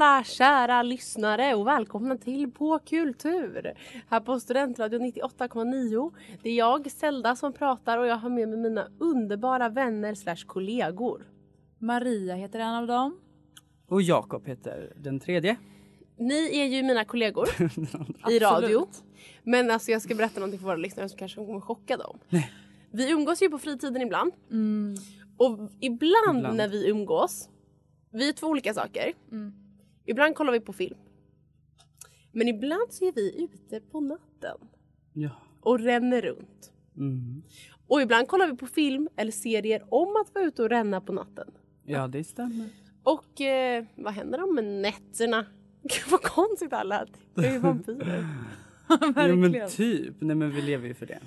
Alla kära lyssnare och välkomna till På Kultur här på Studentradion 98,9. Det är jag, Zelda, som pratar och jag har med mig mina underbara vänner slash kollegor. Maria heter en av dem. Och Jakob heter den tredje. Ni är ju mina kollegor i radio. Men alltså jag ska berätta någonting för våra lyssnare som kanske kommer chocka dem. Nej. Vi umgås ju på fritiden ibland. Och ibland, Ibland. när vi umgås, vi är två olika saker. Ibland kollar vi på film. Men ibland så är vi ute på natten Ja. och ränner runt. Mm. Och ibland kollar vi på film eller serier om att vara ute och ränna på natten. ja, det stämmer. Och eh, vad händer om nätterna? Gud vad konstigt alla. Vi är ju vampyrer. Ja, men typ. Nej, men vi lever ju för det.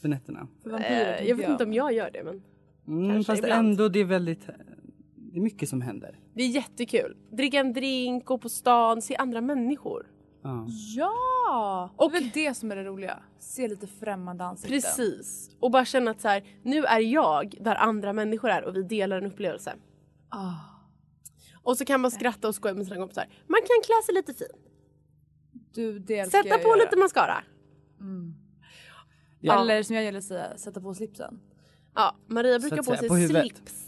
För nätterna. Eh, jag vet inte om jag gör det men Mm, fast ibland. ändå, det är väldigt... Det är mycket som händer. det är jättekul. Dricka en drink, gå på stan, se andra människor. Ja. Ja! Och- det är väl det som är det roliga. Se lite främmande ansikten. Precis. Och bara känna att så här, nu är jag där andra människor är och vi delar en upplevelse. Ah. Och så kan man skratta och skoja med sina kompisar. Man kan klä sig lite fin. Du, det Sätta på göra. lite mascara. Ja. Eller som jag gillar att säga, sätta på slipsen. Ja, Maria brukar på sig på slips.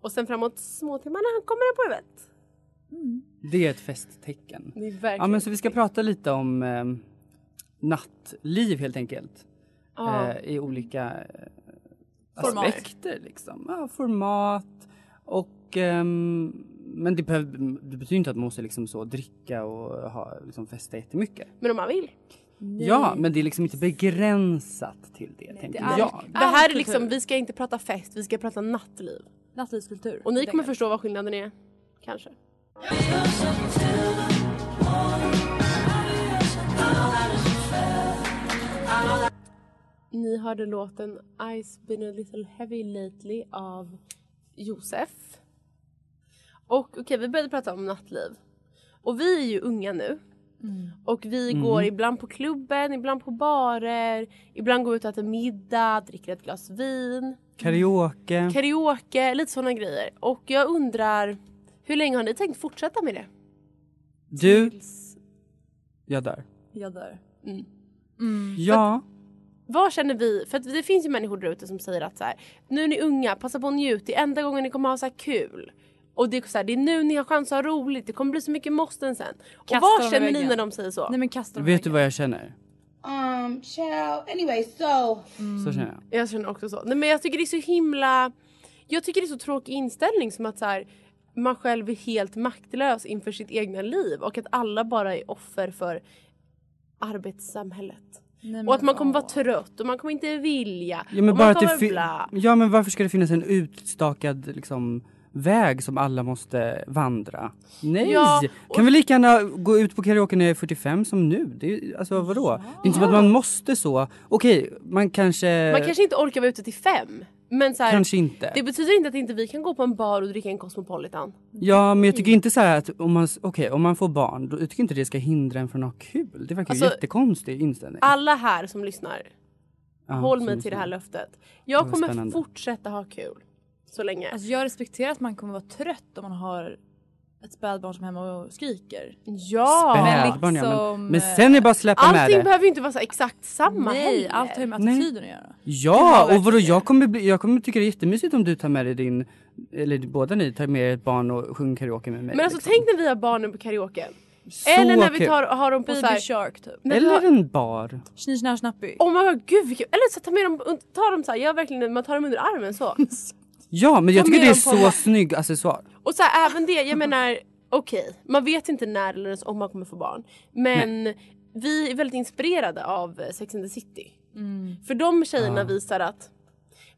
Och sen framåt småtimmarna kommer den på huvudet. Det är ett festtäcken. Det är verkligen Ja, men så vi ska prata lite om eh, nattliv helt enkelt. Ja. Eh, I olika eh, aspekter liksom. Ja, format och ehm, men det, behöver, det betyder inte att man måste liksom så dricka och ha, liksom festa jättemycket. Men om man vill. Ja, men det är liksom inte begränsat till det, tänker det är- jag. Det här är liksom, vi ska inte prata fest, vi ska prata nattliv. Nattlivskultur. Och ni kommer förstå vad skillnaden är. Kanske. Ni hörde låten Ice been a little heavy lately av Josef. Och okej, vi började prata om nattliv. Och vi är ju unga nu. Och vi går ibland på klubben, ibland på barer, ibland går vi ut och äter middag, dricker ett glas vin, Karaoke. karaoke, lite sådana grejer. Och jag undrar, hur länge har ni tänkt fortsätta med det? Du, jag dör. Jag dör. Ja. Vad känner vi? För att det finns ju människor där ute som säger att så här, nu är ni unga, passa på att njut, det är enda gången ni kommer ha så här kul. Och det är, så här, det är nu ni har chans att ha roligt, det kommer bli så mycket måsten sen. Och Kasta vad dem i känner ni när de säger så? Nej men kasta Vet du vad jag känner? Um, child. Anyway, so Så känner jag. Jag känner också så. Nej men jag tycker det är så himla... Jag tycker det är så tråkig inställning som att så här, man själv är helt maktlös inför sitt egna liv och att alla bara är offer för arbetssamhället. Nej, Och att man kommer vara trött och man kommer inte vilja. Ja men, bara att det bla. ja men varför ska det finnas en utstakad liksom, väg som alla måste vandra? Nej! Ja, och- Kan vi lika gärna gå ut på karaoke när jag är 45 som nu? Det är, alltså vadå? Det är inte som att man måste så. Okej, man kanske... Man kanske inte orkar vara ute till fem. Men så här, kanske inte. det betyder inte att inte vi kan gå på en bar och dricka en Cosmopolitan. Ja men jag tycker inte så här att om man, okej, om man får barn, då, tycker inte det ska hindra en från att ha kul. Det verkar Alltså, ju jättekonstig inställning. Alla här som lyssnar Ja, Håll mig till det här löftet. Jag kommer spännande. fortsätta ha kul. Så länge. Alltså jag respekterar att man kommer vara trött om man har ett spädbarn som är hemma och skriker. ja! Men Spädbarn, ja, men, liksom, men sen är det bara att släppa med Allting det. behöver ju inte vara så exakt samma Nej, heller. allt har ju med Nej. attityden att göra. Ja, och vadå, jag kommer, bli, jag kommer tycka det är jättemysigt om du tar med dig din, eller båda ni tar med er ett barn och sjunger karaoke med mig. Men alltså liksom. tänk när vi har barnen på karaoken. Så Eller när vi tar, har dem på Baby här, Shark typ. Eller har, en bar. Schnischnasch snappy. Oh my god, gud vilken, Eller så ta med dem, ta dem så här, jag verkligen, man tar dem under armen så. Ja, men jag tycker det är så snygg accessoar. Och så här, även det, jag menar okej, man vet inte när eller ens om man kommer få barn. Men vi är väldigt inspirerade av Sex and the City. För de tjejerna visar att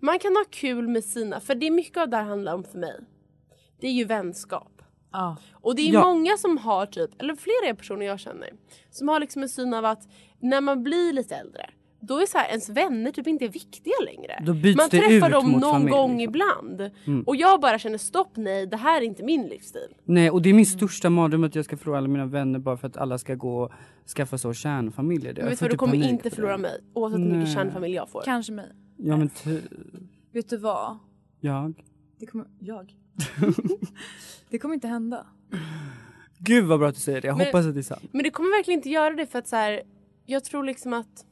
man kan ha kul med sina, för det är mycket av det här handlar om för mig. Det är ju vänskap. Ja. Och det är Ja. många som har typ, eller flera personer jag känner, som har liksom en syn av att när man blir lite äldre då är så här, ens vänner typ inte viktiga längre. Då byts man det träffar ut dem mot någon familj, gång liksom. ibland. Och jag bara känner stopp nej, det här är inte min livsstil. Nej, och det är min största mardröm att jag ska förlora alla mina vänner bara för att alla ska gå och skaffa så kärnfamiljer. Men vet får du vad, du typ kommer inte förlora det. mig oavsett hur mycket Nej. kärnfamilj jag får. Kanske mig. Ja men Vet du vad? jag. Det kommer... Jag? det kommer inte hända. Gud vad bra att du säger det, jag Men- hoppas att det är sant. Men det kommer verkligen inte göra det för att så här, jag tror liksom att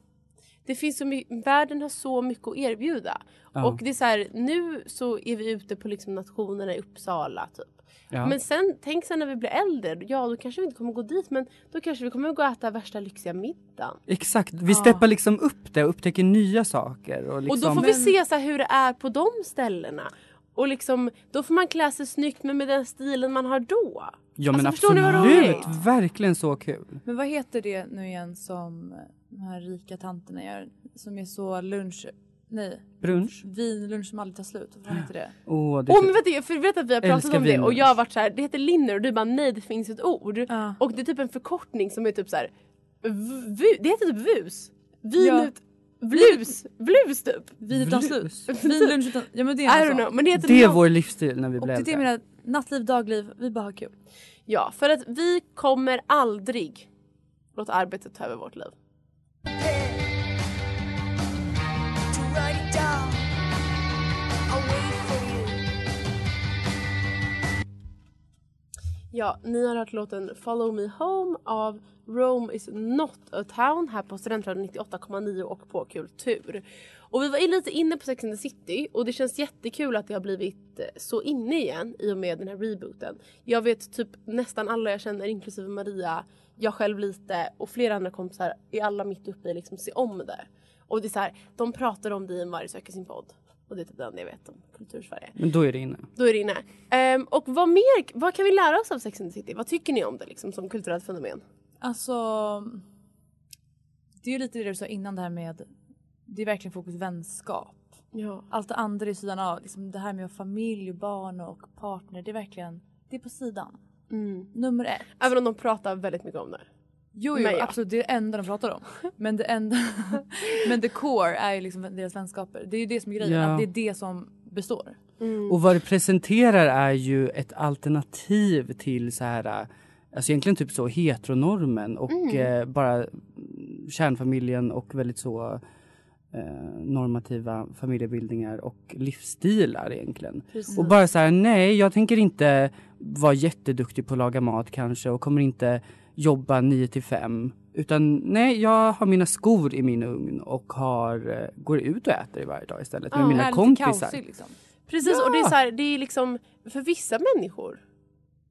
det finns så mycket, världen har så mycket att erbjuda. Ja. Och det är så här, nu så är vi ute på liksom nationerna i Uppsala typ. Ja. Men sen, tänk sen när vi blir äldre, ja då kanske vi inte kommer gå dit men då kanske vi kommer gå och äta värsta lyxiga middagen. Exakt, vi steppar liksom upp det och upptäcker nya saker. Och, liksom, Och då får vi se så här hur det är på de ställena. Och liksom, då får man klä sig snyggt men med den stilen man har då. Ja men Alltså, förstår ni vad absolut, verkligen så kul. Men vad heter det nu igen som de här rika tanterna gör? Som är så lunch... Nej. Brunch. Vinlunch som aldrig tar slut. Vad fan heter det? Åh, det är Åh så- men vet du, för vet att vi har pratat Älskar om det och jag har varit så här, det heter linner och du bara nej det finns ett ord. Ja. Och det är typ en förkortning som är typ så här, det heter typ vus. Vin Ja. ut, blus, blus typ. Vin utan slut. Vinlunch utan... Ja men det I är don't know sån. men det heter det är nå- vår livsstil när vi Och blir det är det äldre. menar. Nattliv, dagliv. Vi bara har kul. Ja för att vi kommer aldrig låta arbetet ta över vårt liv. Ja, ni har hört låten Follow Me Home av Rome is not a town här på Studentradion 98,9 och på Kultur. Och vi var lite inne på Sex and the City och det känns jättekul att det har blivit eh, så inne igen i och med den här rebooten. Jag vet typ nästan alla jag känner inklusive Maria, jag själv lite och flera andra kompisar är alla mitt uppe i liksom se om det. Och det är så här, de pratar om det i en varje söker sin podd. Och det är typ det enda jag vet om Kultursverige. Men då är det inne. Då är det inne. Ehm, och vad mer, vad kan vi lära oss av Sex and the City? Vad tycker ni om det liksom som kulturellt fenomen? Alltså... Det är ju lite det du sa innan det här med... Det är verkligen fokus vänskap. Ja. Allt det andra är sidan av. Liksom det här med familj, och barn och partner. Det är verkligen... Det är på sidan. Nummer ett. Även om de pratar väldigt mycket om det. Jo, jo Men ja. absolut. Det är det enda de pratar om. Men det enda... men the core är ju liksom deras vänskaper. Det är ju det som är grejen. Ja. Att det är det som består. Och vad det presenterar är ju ett alternativ till så här, alltså egentligen typ så heteronormen och Mm. eh, bara mm, kärnfamiljen och väldigt så eh, normativa familjebildningar och livsstilar egentligen. Och bara så här, nej jag tänker inte vara jätteduktig på att laga mat kanske och kommer inte jobba 9 till 5 utan nej jag har mina skor i min ugn och har, eh, går ut och äter varje dag istället med Ja, mina kompisar. kaosig liksom. Precis och det är så här, det är liksom för vissa människor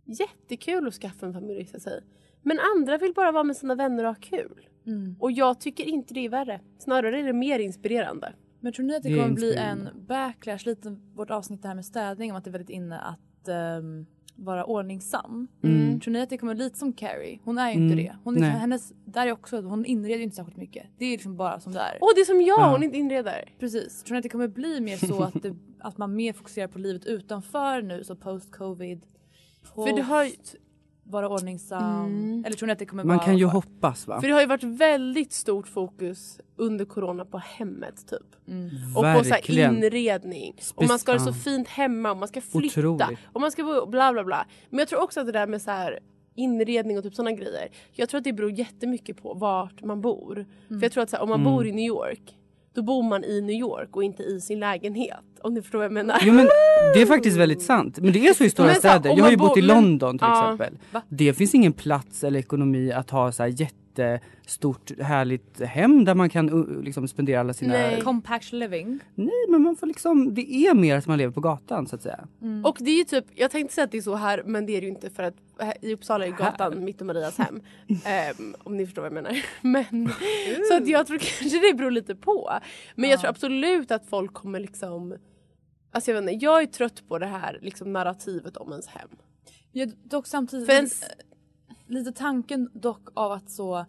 jättekul att skaffa en familj och sig. Men andra vill bara vara med sina vänner och ha kul. Mm. Och jag tycker inte det är värre. Snarare är det mer inspirerande. Men tror ni att det, Det kommer bli en backlash, lite vårt avsnitt här med städning om att det är väldigt inne att ehm, vara ordningsam. Mm. Tror ni att det kommer lite som Carrie? Hon är ju inte Mm. det. Hon, är, Nej. hennes, där är också, hon inreder ju inte särskilt mycket. Det är liksom bara som det är. Åh det är som jag, Ja. hon inte inredare. Precis. Tror ni att det kommer bli mer så att, det, att man mer fokuserar på livet utanför nu så post covid? För det har ju- vara ordningsam? Mm. Eller tror ni att det kommer Man vara... kan ju hoppas va? För det har ju varit väldigt stort fokus under corona på hemmet typ. Mm. Och på så här Verkligen. inredning. Och man ska ha det så fint hemma och man ska flytta. Otroligt. Och man ska bo bla bla bla. Men jag tror också att det där med så här inredning och typ sådana grejer. Jag tror att det beror jättemycket på vart man bor. För jag tror att så här, om man Mm. bor i New York då bor man i New York och inte i sin lägenhet. Om ni förstår vad jag menar. Jo men det är faktiskt väldigt sant. Men det är så i stora Men städer. Jag har ju bott i men- London till Ja. exempel. Va? Det finns ingen plats eller ekonomi att ha så här jättestort härligt hem där man kan uh, liksom spendera alla sina... Nej. Compact living. Nej men man får liksom, det är mer att man lever på gatan så att säga. Och det är ju typ, jag tänkte säga att det är så här men det är det ju inte för att här, i Uppsala är gatan mitt i Marias hem. Ehm, om ni förstår vad jag menar. Men, så att jag tror kanske det beror lite på. Men jag tror absolut att folk kommer liksom Alltså jag vet inte, jag är trött på det här liksom narrativet om ens hem. Ja, dock samtidigt För ens, lite tanken dock av att så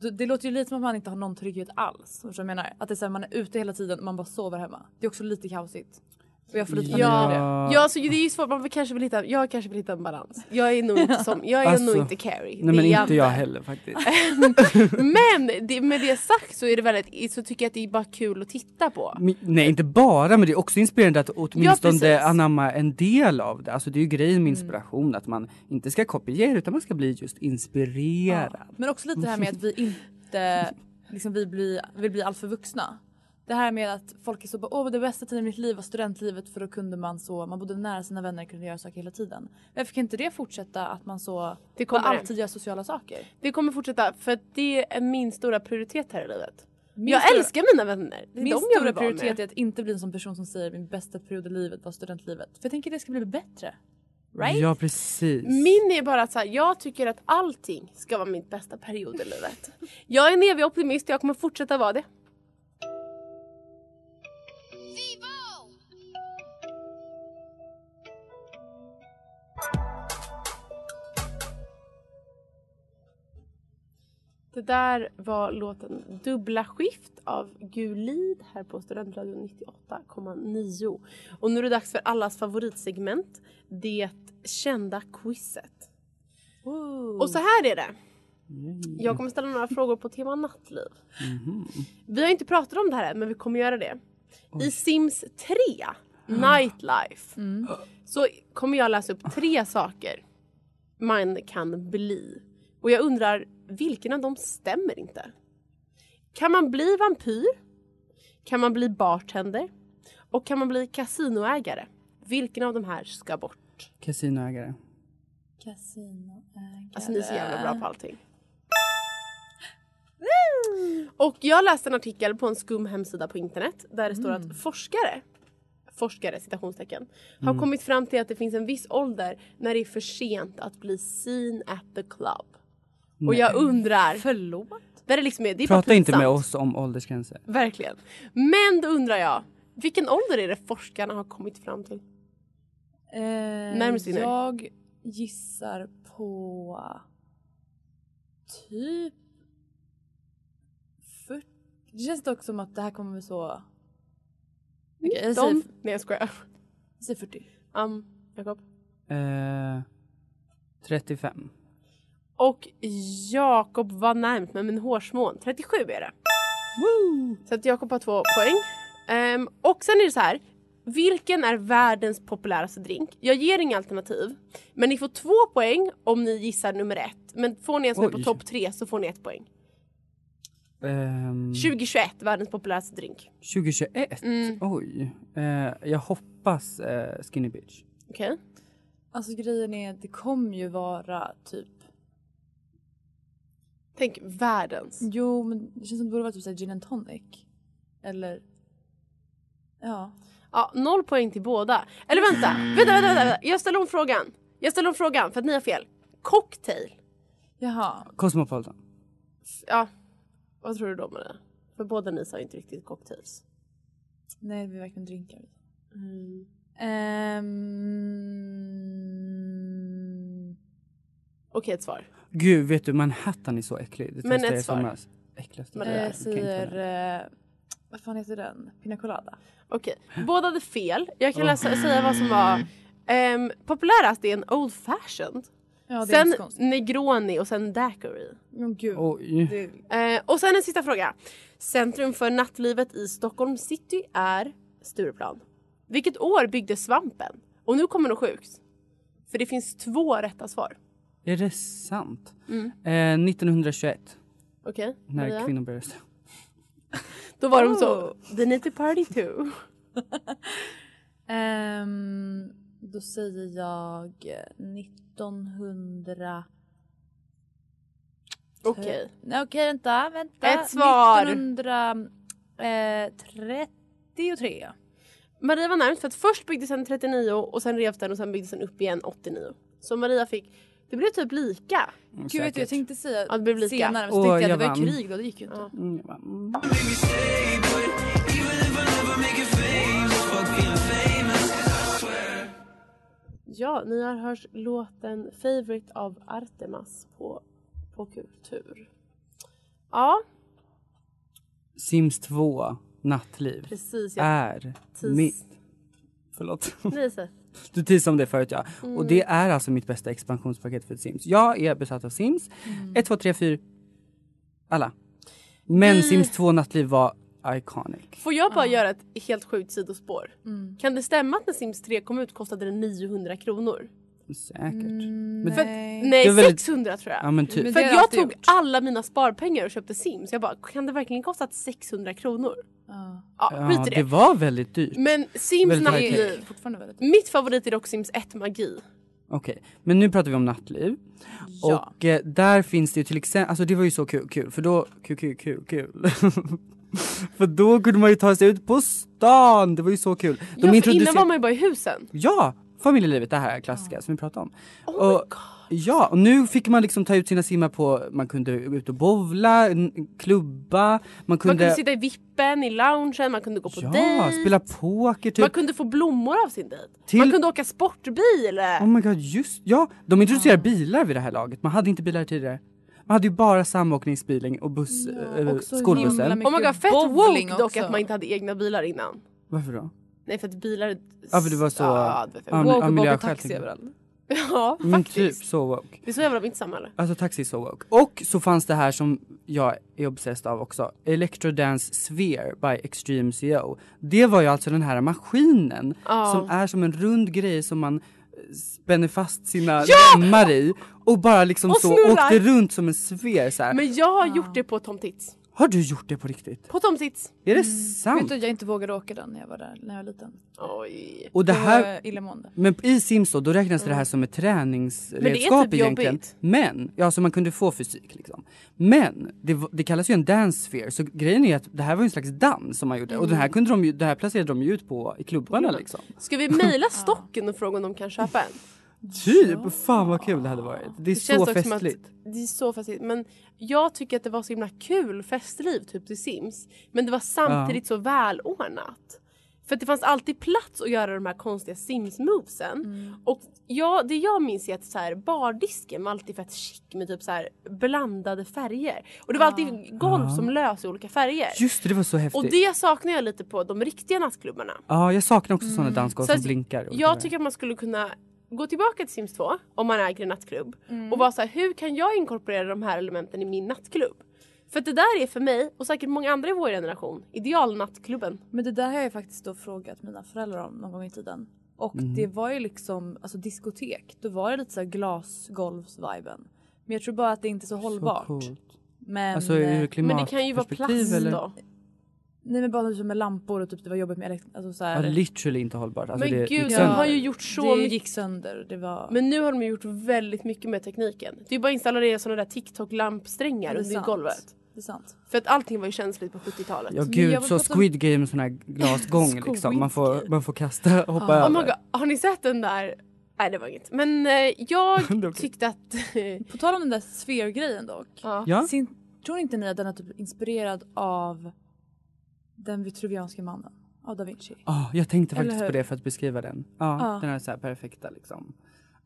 det, det låter ju lite som att man inte har någon trygghet alls. Förstår du vad jag menar? Att det är så här, man är ute hela tiden och man bara sover hemma. Det är också lite kaosigt. Och jag får lite Ja. det. ja alltså det är ju svårt, man kanske vill hitta, jag kanske vill hitta en balans. Jag är nog inte som, jag är Alltså, nog inte Carrie. Nej men inte jag heller faktiskt. Men det, med det sagt så är det väldigt, så tycker jag att det är bara kul att titta på. Men- Nej inte bara men det är också inspirerande att åtminstone precis. anamma en del av det. Alltså det är ju grejen med inspiration att man inte ska kopiera utan man ska bli just inspirerad. Men också lite det här med att vi inte liksom, vi blir, vill bli alltför vuxna. Det här med att folk är så bara, åh det bästa tiden i mitt liv var studentlivet för då kunde man så, man bodde nära sina vänner kunde göra saker hela tiden. Varför kan inte det fortsätta att man så, Det kommer, alltid gör sociala saker? det kommer fortsätta för det är min stora prioritet här i livet. Min jag stora- älskar mina vänner. Det är Min de jag stora prioritet med. är att inte bli en sån person som säger min bästa period i livet var studentlivet. För jag tänker det ska bli bättre. Right? Ja precis. Min är bara att så här, jag tycker att allting ska vara min bästa period i livet. Jag är en evig optimist och jag kommer fortsätta vara det. Det där var låten Dubbla skift av Gulid här på Studentradion 98,9. Och nu är det dags för allas favoritsegment, det kända quizet. Och så här är det. Jag kommer ställa några frågor på tema nattliv. Vi har inte pratat om det här än, men vi kommer göra det. I Sims 3, Nightlife, så kommer jag läsa upp tre saker man kan bli. Och jag undrar, vilken av dem stämmer inte? Kan man bli vampyr? Kan man bli bartender? Och kan man bli kasinoägare? Vilken av de här ska bort? Kasinoägare. Kasinoägare. Alltså ni är så jävla bra på allting. Och jag läste en artikel på en skum hemsida på internet där det står att forskare forskare citationstecken har kommit fram till att det finns en viss ålder när det är för sent att bli seen at the club. Och jag undrar, Förlåt? det liksom är, det är Prata inte med oss om åldersgränser. Verkligen. Men då undrar jag, vilken ålder är det forskarna har kommit fram till? Eh, Närmast in nu. jag gissar på typ 40. Det känns dock som att det här kommer så... Okej, jag, säger, De? Nej jag skojar. jag säger 40. Um, Jakob? Eh, 35. Och Jakob var närmst med min hårsmån. 37 är det. Så att Jakob har två poäng. Ehm, och sen är det så här. Vilken är världens populäraste drink? Jag ger inga alternativ. Men ni får två poäng om ni gissar nummer ett. Men får ni en som är på topp tre så får ni ett poäng. Ehm, 2021, världens populäraste drink. 2021? Mm. Oj. Eh, jag hoppas eh, Skinny Bitch. Okej? Alltså grejen är, det kommer ju vara typ... Tänk världens. Jo, men det känns som det borde vara typ så här gin and tonic. Eller... Ja. Ja, noll poäng till båda. Eller vänta, vänta, vänta, vänta. Jag ställer om frågan. Jag ställer om frågan för att ni har fel. Cocktail. Jaha. Cosmopolitan. Ja, vad tror du då med det? För båda ni sa inte riktigt cocktails. Nej, blir verkligen drinkar. Mm. Ehm... Okej, ett svar. Gud, vet du Manhattan är så äcklig. Det Men ett svar. Äckligaste. Men Jag säger... Eh, vad fan heter den? Pina colada. Okej, båda hade fel. Jag kan läsa, säga vad som var um, populärast är en old fashioned. Ja, sen negroni och sen daiquiri. Men gud. Eh, och sen en sista fråga. Centrum för nattlivet i Stockholm city är Stureplan. Vilket år byggdes Svampen? Och nu kommer något sjukt. För det finns två rätta svar. Är det sant? Mm. Eh, 1921. Okej, När Maria? kvinnor började. Då var de Oh. så, they need to party too. Ehm, då säger jag 1900... Okej. Nej, Okej, vänta, vänta. Ett svar. 1933. Maria var närmast för att först byggdes den 39 och sen revs den och sen byggdes den upp igen 89. Så Maria fick, det blev typ lika. Gud vet du, jag tänkte säga Ja, det blev lika. senare men så Åh, tänkte jag jag att det var vann. krig då, det gick ju inte. Ja. Mm, mm. Ja, ni har hört låten Favorite av Artemas på, på Kultur. Ja, Sims 2 nattliv precis. Jag är tis- mitt... Förlåt. Nej, så. Du teasade om det förut ja. Mm. Och det är alltså mitt bästa expansionspaket för Sims. Jag är besatt av Sims. Mm. 1, 2, 3, 4. Alla. Men Vi- Sims 2 nattliv var iconic. Får jag bara göra ett helt sjukt sidospår? Mm. Kan det stämma att när Sims 3 kom ut kostade det 900 kronor? Säkert. Mm, Men- För att, nej. nej, väldigt- 600 tror jag. Ja men typ. Men För jag tog gjort. alla mina sparpengar och köpte Sims. Jag bara, kan det verkligen kosta 600 kronor? Ja. Ja, Ja, det det. var väldigt dyrt. Men Sims Väldigt nattliv. fortfarande väldigt Mitt favorit är dock Sims 1 magi. Okej, men nu pratar vi om nattliv. Ja. Och eh, där finns det ju till exempel, alltså det var ju så kul, kul för då, kul, kul, kul, kul. för då kunde man ju ta sig ut på stan, det var ju så kul. De Ja, för introducer- innan var man ju bara i husen. Ja, familjelivet, det här klassiska som vi pratade om. Oh och. Ja, och nu fick man liksom ta ut sina simmar på, man kunde gå ut och bowla, klubba, man Man kunde, kunde sitta i vippen, i loungen, man kunde gå på ja, dejt. spela poker typ. Man kunde få blommor av sin dejt. Till- Man kunde åka sportbil. Oh my god, just ja! De introducerade bilar vid det här laget, man hade inte bilar tidigare. Man hade ju bara samåkningsbilen och buss, och så himla skolbussen. Oh my god, fett woke dock också. att man inte hade egna bilar innan. Varför då? Nej för att bilar... Ja, för det var så- Ja, det var för- Ja, Woke och åka taxi överallt. ja Men faktiskt. typ så woke. Det är så jävla mitt samhälle. Alltså taxi är så woke. Och så fanns det här som jag är obsessed av också. Electro Dance Sphere by Extreme CO. Det var ju alltså den här maskinen Ja. som är som en rund grej som man eh, spänner fast sina remmar i och bara liksom Och så snurrar. åkte runt som en sfär så här. Men jag har gjort det på Tom Tits. Har du gjort det på riktigt? På Tom Tits. Är det Vet sant? du jag inte vågade åka den när jag var där när jag var liten. Oj. Och det Det här var illamående. Men i Sims då, då räknas det här som ett träningsredskap typ egentligen. jobbigt. Men, ja så man kunde få fysik liksom. Men det, det kallas ju en dance sphere så grejen är att det här var en slags dans som man gjorde och den Mm. här kunde de ju, det här placerade de ju ut på i klubbarna liksom. Ska vi mejla stocken och fråga om de kan köpa en? Typ, fan vad kul det hade varit. Det är Det så festligt. det är så festligt. Men jag tycker att det var så himla kul festliv typ till Sims. Men det var samtidigt så välordnat. För det fanns alltid plats att göra de här konstiga Sims-movesen. Och ja, det jag minns är att så här, bardisken var alltid fett chic med typ så här blandade färger. Och det var alltid golv Ja. som lös i olika färger. Just det, det var så häftigt. Och det saknar jag lite på de riktiga nattklubbarna. Ja, jag saknar också sådana dansgolv Så som blinkar. Jag tycker att man skulle kunna gå tillbaka till Sims 2 om man äger en nattklubb Mm. och vara så här, hur kan jag inkorporera de här elementen i min nattklubb? För det där är för mig och säkert många andra i vår generation idealnattklubben. Men det där har jag faktiskt då frågat mina föräldrar om någon gång i tiden. Och Mm. det var ju liksom, alltså diskotek, då var det lite såhär glasgolvsviben. Men jag tror bara att det inte är så hållbart. Så coolt. Men, Alltså ur eh, Men det kan ju vara plast eller? då. Nej men bara med lampor och typ det var jobbigt med elekt- alltså så Ja, literally inte hållbart. Alltså, Men det gud, de har ju gjort så det mycket. gick sönder. Det var... Men nu har de ju gjort väldigt mycket med tekniken. Det är bara att installera sådana där TikTok-lampsträngar Det är under sant. golvet. Det är sant. För att allting var ju känsligt på 70-talet. Ja gud, så prata om- Squid Game, sån här glasgång liksom. Man får, man får kasta, hoppa Oh my över. God, har ni sett den där? Nej det var inget. Men eh, Det jag okej. tyckte att... På tal om den där sfärgrejen dock. Ja, Sin, tror inte ni att den är typ inspirerad av den vitruvianska mannen? Av da Vinci? Ah, jag tänkte faktiskt på det för att beskriva den. Ja, Ja. den är så här perfekta liksom.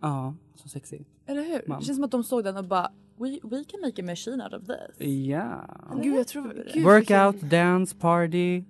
Ja, så sexig. Eller hur? Man. Det känns som att de såg den och bara We, we can make a machine out of this. Ja. Gud jag tror... Gud, Workout, vilken- dance, party,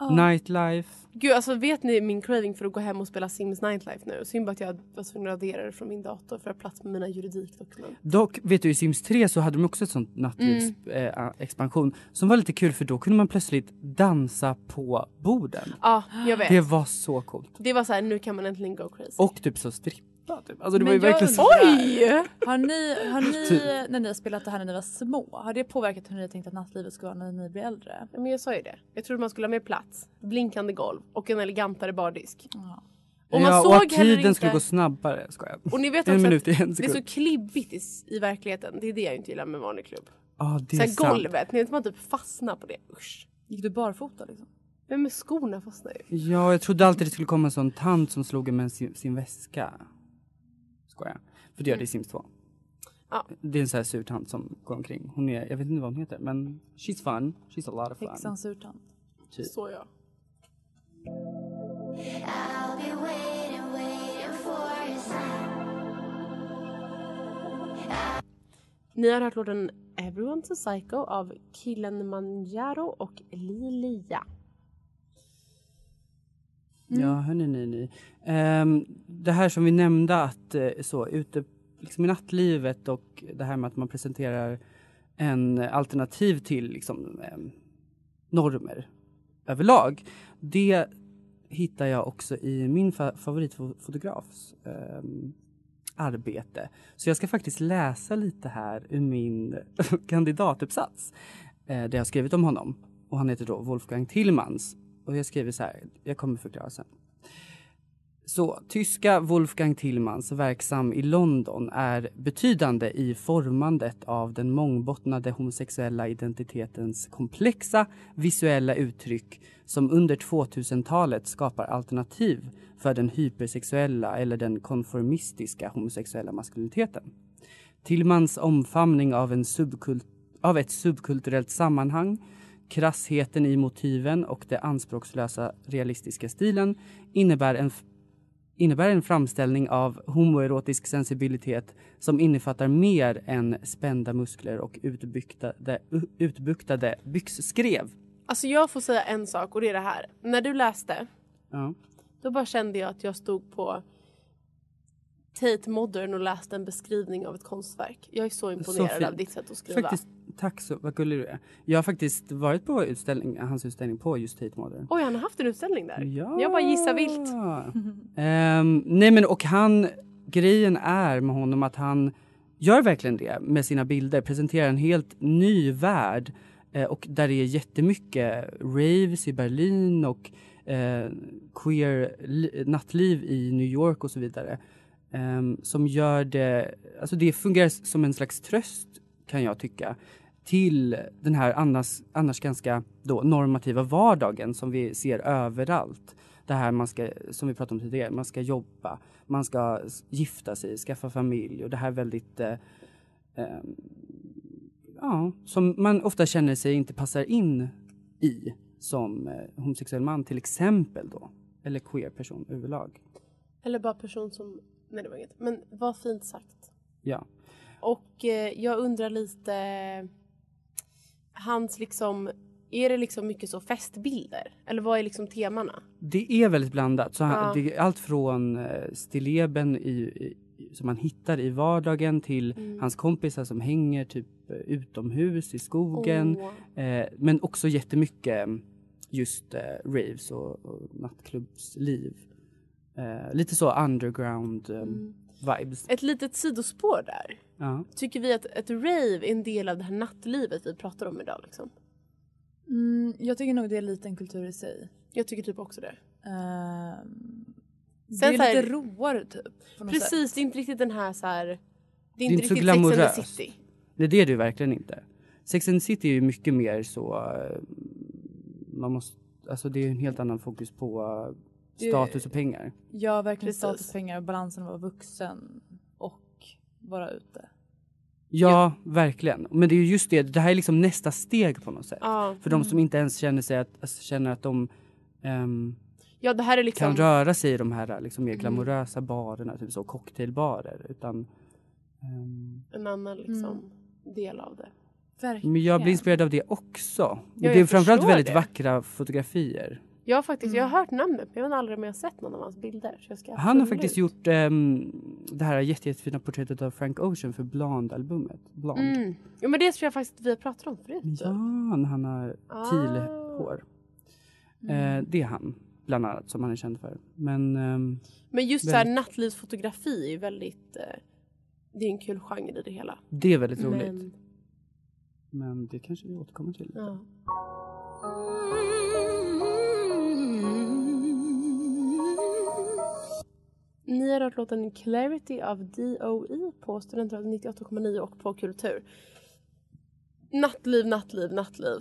Ja. nightlife. Gud alltså vet ni min craving för att gå hem och spela Sims Nightlife nu? Synd bara att jag var tvungen att radera det från min dator för att plats med mina juridikdokument. Dock, vet du i Sims 3 så hade de också ett sånt nattlivsexpansion eh, expansion som var lite kul för då kunde man plötsligt dansa på borden. Ja, jag vet. Det Det, var så coolt. var så här, nu kan man äntligen go crazy. Och typ så strippa 8. Typ. Alltså det var Men ju jag verkligen så. undrar- Har ni, har ni Typ. när ni har spelat det här när ni var små, har det påverkat hur ni har tänkt att nattlivet ska vara när ni blir äldre? Ja, Men jag sa ju det. Jag trodde man skulle ha mer plats, blinkande golv och en elegantare bardisk. Ja. Och man ja, såg och att tiden inte... skulle gå snabbare, ska jag. Och ni vet En också minut att i en det är sekund. så klibbigt i, i verkligheten. Det är det jag inte gillar med vanlig klubb. Ja, det Så är sant. golvet, ni vet man typ fastnar på det. Usch. Gick du barfota liksom? Men med skorna fastnar ju. Ja, jag trodde alltid det skulle komma en sån tant som slog en med sin, sin väska. Skojar. För det gör det i Sims 2. Ja. Det är en sån här sur tant som går omkring. Hon är, jag vet inte vad hon heter, men she's fun. She's a lot of fun. Häxan surtant. Typ. Så ja. I'll be waiting, waiting for a sign. Ni har hört låten Everyone's a Psycho av Killen Manjaro och Lilia. Ja, hörni, ni, ni. Ehm, det här som vi nämnde att eh, så ute liksom i nattlivet och det här med att man presenterar en alternativ till liksom, ehm, normer överlag. Det hittar jag också i min fa- favoritfotografs ehm, arbete. Så jag ska faktiskt läsa lite här ur min kandidatuppsats eh, där jag har skrivit om honom. Och han heter då Wolfgang Tillmans. Och jag skriver så här, jag kommer förklara sen. Så tyska Wolfgang Tillmans, verksam i London, är betydande i formandet av den mångbottnade homosexuella identitetens komplexa visuella uttryck som under 2000-talet skapar alternativ för den hypersexuella eller den konformistiska homosexuella maskuliniteten. Tillmans omfamning av, en subkult, av ett subkulturellt sammanhang krassheten i motiven och den anspråkslösa realistiska stilen innebär en, innebär en framställning av homoerotisk sensibilitet som innefattar mer än spända muskler och utbuktade, utbuktade byxskrev. Alltså jag får säga en sak och det är det här. När du läste, Ja. då bara kände jag att jag stod på Tate Modern och läste en beskrivning av ett konstverk. Jag är så imponerad fint. av ditt sätt att skriva. Faktiskt, tack så, vad gullig du är. Jag har faktiskt varit på utställning, hans utställning på just Tate Modern. Oj, han har haft en utställning där. Ja. Jag bara gissar vilt. Ehm, nej men och han, grejen är med honom att han gör verkligen det med sina bilder, presenterar en helt ny värld eh, och där det är jättemycket raves i Berlin och eh, queer li- nattliv i New York och så vidare. Ehm, som gör det, alltså det fungerar som en slags tröst kan jag tycka till den här annars, annars ganska då normativa vardagen som vi ser överallt. Det här man ska, som vi pratade om tidigare, man ska jobba, man ska gifta sig, skaffa familj och det här väldigt eh, eh, ja, som man ofta känner sig inte passar in i som eh, homosexuell man till exempel då. Eller queer person överlag. Eller bara person som... Nej, det var inget. Men vad fint sagt. Ja. Och eh, jag undrar lite... Hans liksom... Är det liksom mycket så festbilder? Eller vad är liksom temana? Det är väldigt blandat. Så han, Ja. det är allt från eh, stilleben i, i, som man hittar i vardagen till Mm. hans kompisar som hänger typ eh, utomhus i skogen. Åh. Eh, men också jättemycket just eh, raves och, och nattklubbsliv. Eh, lite så underground eh, Mm. vibes. Ett litet sidospår där. Ja. Tycker vi att ett rave är en del av det här nattlivet vi pratar om idag? Liksom? Mm, jag tycker nog det är lite en kultur i sig. Jag tycker typ också det. Ehm, det Sen är så här- lite roare typ. Precis, sätt. det är inte riktigt den här så här... Det är är inte inte så riktigt Sex and the. City. Nej, det är det verkligen inte. Sex and the City är ju mycket mer så... eh, Man måste, alltså det är ju en helt annan fokus på eh, Det- status och pengar. Ja, verkligen Precis. status, pengar och balansen att vara vuxen och vara ute. Ja, verkligen. Men det är ju just det, det här är liksom nästa steg på något sätt. Ja. För de som inte ens känner, sig att, alltså, känner att de ehm, ja, det här är liksom... kan röra sig i de här liksom, mer Mm. glamorösa barerna, typ så cocktailbarer. Utan, ehm, en annan liksom Mm. del av det. Verkligen. men jag blir inspirerad av det också. Och Ja, det är framförallt väldigt det. vackra fotografier. Jag har faktiskt, jag Mm. har hört namnet men jag vet aldrig jag har sett någon av hans bilder. Jag Han har faktiskt gjort ehm, det här jätte, jättefina porträttet av Frank Ocean för Blond-albumet. Blond. Mm. Ja men det tror jag faktiskt vi har pratat om förut. Ja, när han har Ah. teal-hår. Mm. Eh, det är han. bland annat som han är känd för. Men ehm, Men just så här Väldigt- nattlivsfotografi är väldigt... Eh, det är en kul genre i det hela. det är väldigt roligt. Men, Men det kanske vi återkommer till. ja. Ni har hört låten Clarity av DOE på Studentradion 98,9 och på Kultur. Nattliv, nattliv, nattliv.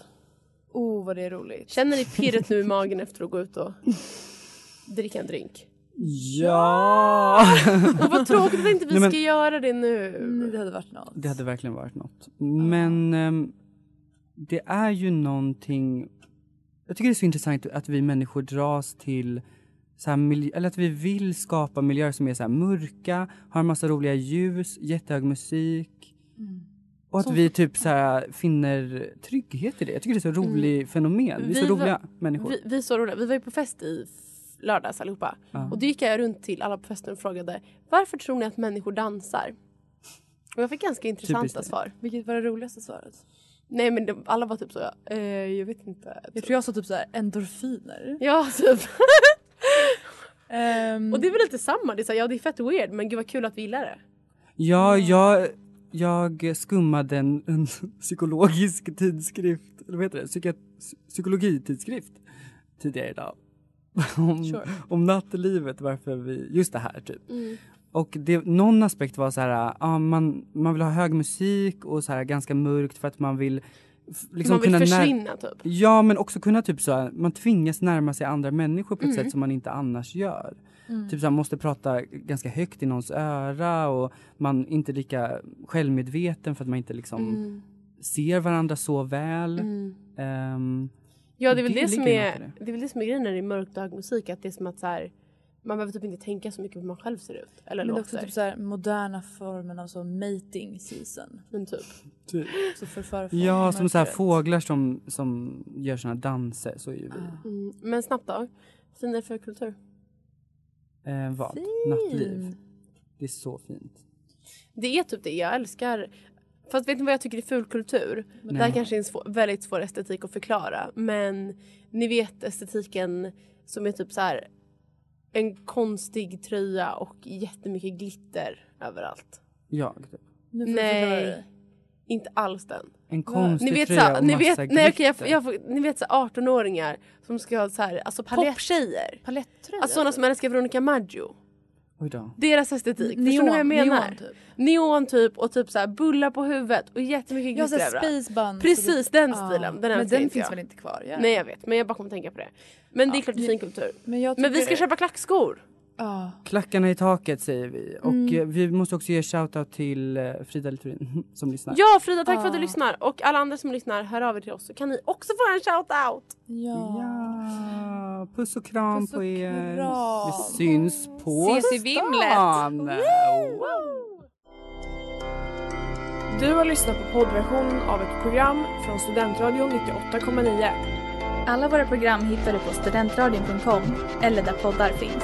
Oh vad det är roligt. Känner ni pirret nu i magen efter att gå ut och dricka en drink? Ja! Och vad tråkigt att inte vi Nej, men- ska göra det nu. Det hade varit något. Det hade verkligen varit något. Men ehm, det är ju någonting... Jag tycker det är så intressant att vi människor dras till så här miljö, eller att vi vill skapa miljöer som är så här mörka, har en massa roliga ljus, jättehög musik. Och att vi typ så här finner trygghet i det. Jag tycker det är så rolig fenomen. Vi är så Vi var- roliga människor. Vi, vi, är så roliga. vi var ju på fest i lördags allihopa. Ja. Och då gick jag runt till alla på festen och frågade varför tror ni att människor dansar? Och jag fick ganska intressanta Typiskt svar. Vilket var det roligaste svaret? Nej men de, alla var typ så, eh, jag vet inte. Jag tror jag sa typ såhär endorfiner. Ja typ. Ehm, Och det är väl lite samma, det är så, här, ja det är fett weird men gud vad kul att vi gillar det. Ja, jag, jag skummade en, en psykologisk tidskrift, eller vad heter det? Psyka, psykologitidskrift tidigare idag. Om, Sure. om nattlivet, varför vi, just det här typ. Och det, någon aspekt var så här, ja, man, man vill ha hög musik och så här ganska mörkt för att man vill liksom Man vill försvinna typ. Ja men också kunna typ så här, man tvingas närma sig andra människor på ett sätt som man inte annars gör. Typ så här, måste prata ganska högt i någons öra och man är inte lika självmedveten för att man inte liksom Mm. ser varandra så väl. Mm. Ehm, Ja det är väl Det det, som är, det. det är väl det som är grejen när det är mörkt och hög musik att det är som att så här, man behöver typ inte tänka så mycket på hur man själv ser ut. Eller men det är också låter. typ såhär moderna formen av så mating season. Men typ. typ. Så folk Ja, som så här fåglar som, som gör såna här danser, så är ju vi. Mm. Men snabbt då. Finare för kultur. Eh, vad? Nattliv. Det är så fint. Det är typ det jag älskar. Fast vet ni vad jag tycker är ful kultur? Det här Nej. kanske är en svår, väldigt svår estetik att förklara. Men ni vet estetiken som är typ så här en konstig tröja och jättemycket glitter överallt. Jag. Typ. Nej, inte alls den. En konstig Ni vet, tröja så, och ni massa vet, nej, okej, jag, jag, ni vet så 18-åringar som ska ha så här, alltså poptjejer. Palettröja? Alltså sådana som älskar Veronica Maggio. Oj då. Deras estetik. Förstår ni vad jag menar? Neon typ. Neon typ och typ så här bullar på huvudet och jättemycket Jag glitter har överallt. space bun. Precis så den det- stilen. Den Men den finns jag. väl inte kvar? Ja. Nej jag vet men jag bara kommer att tänka på det. Men det är klart det är fin kultur. Men, jag Men vi ska tycker- köpa klackskor. Ja. Klackarna i taket säger vi. Och Mm. eh, vi måste också ge shoutout till eh, Frida Littorin som lyssnar. Ja Frida tack för att du Ja. lyssnar och alla andra som lyssnar hör av er till oss så kan ni också få en shout-out. Ja. Ja, puss och kram Puss och på er. kram. Vi syns på Ses i vimlet. Wow. Du har lyssnat på poddversionen av ett program från Studentradion 98,9. Alla våra program hittar du på studentradion.com eller där poddar finns.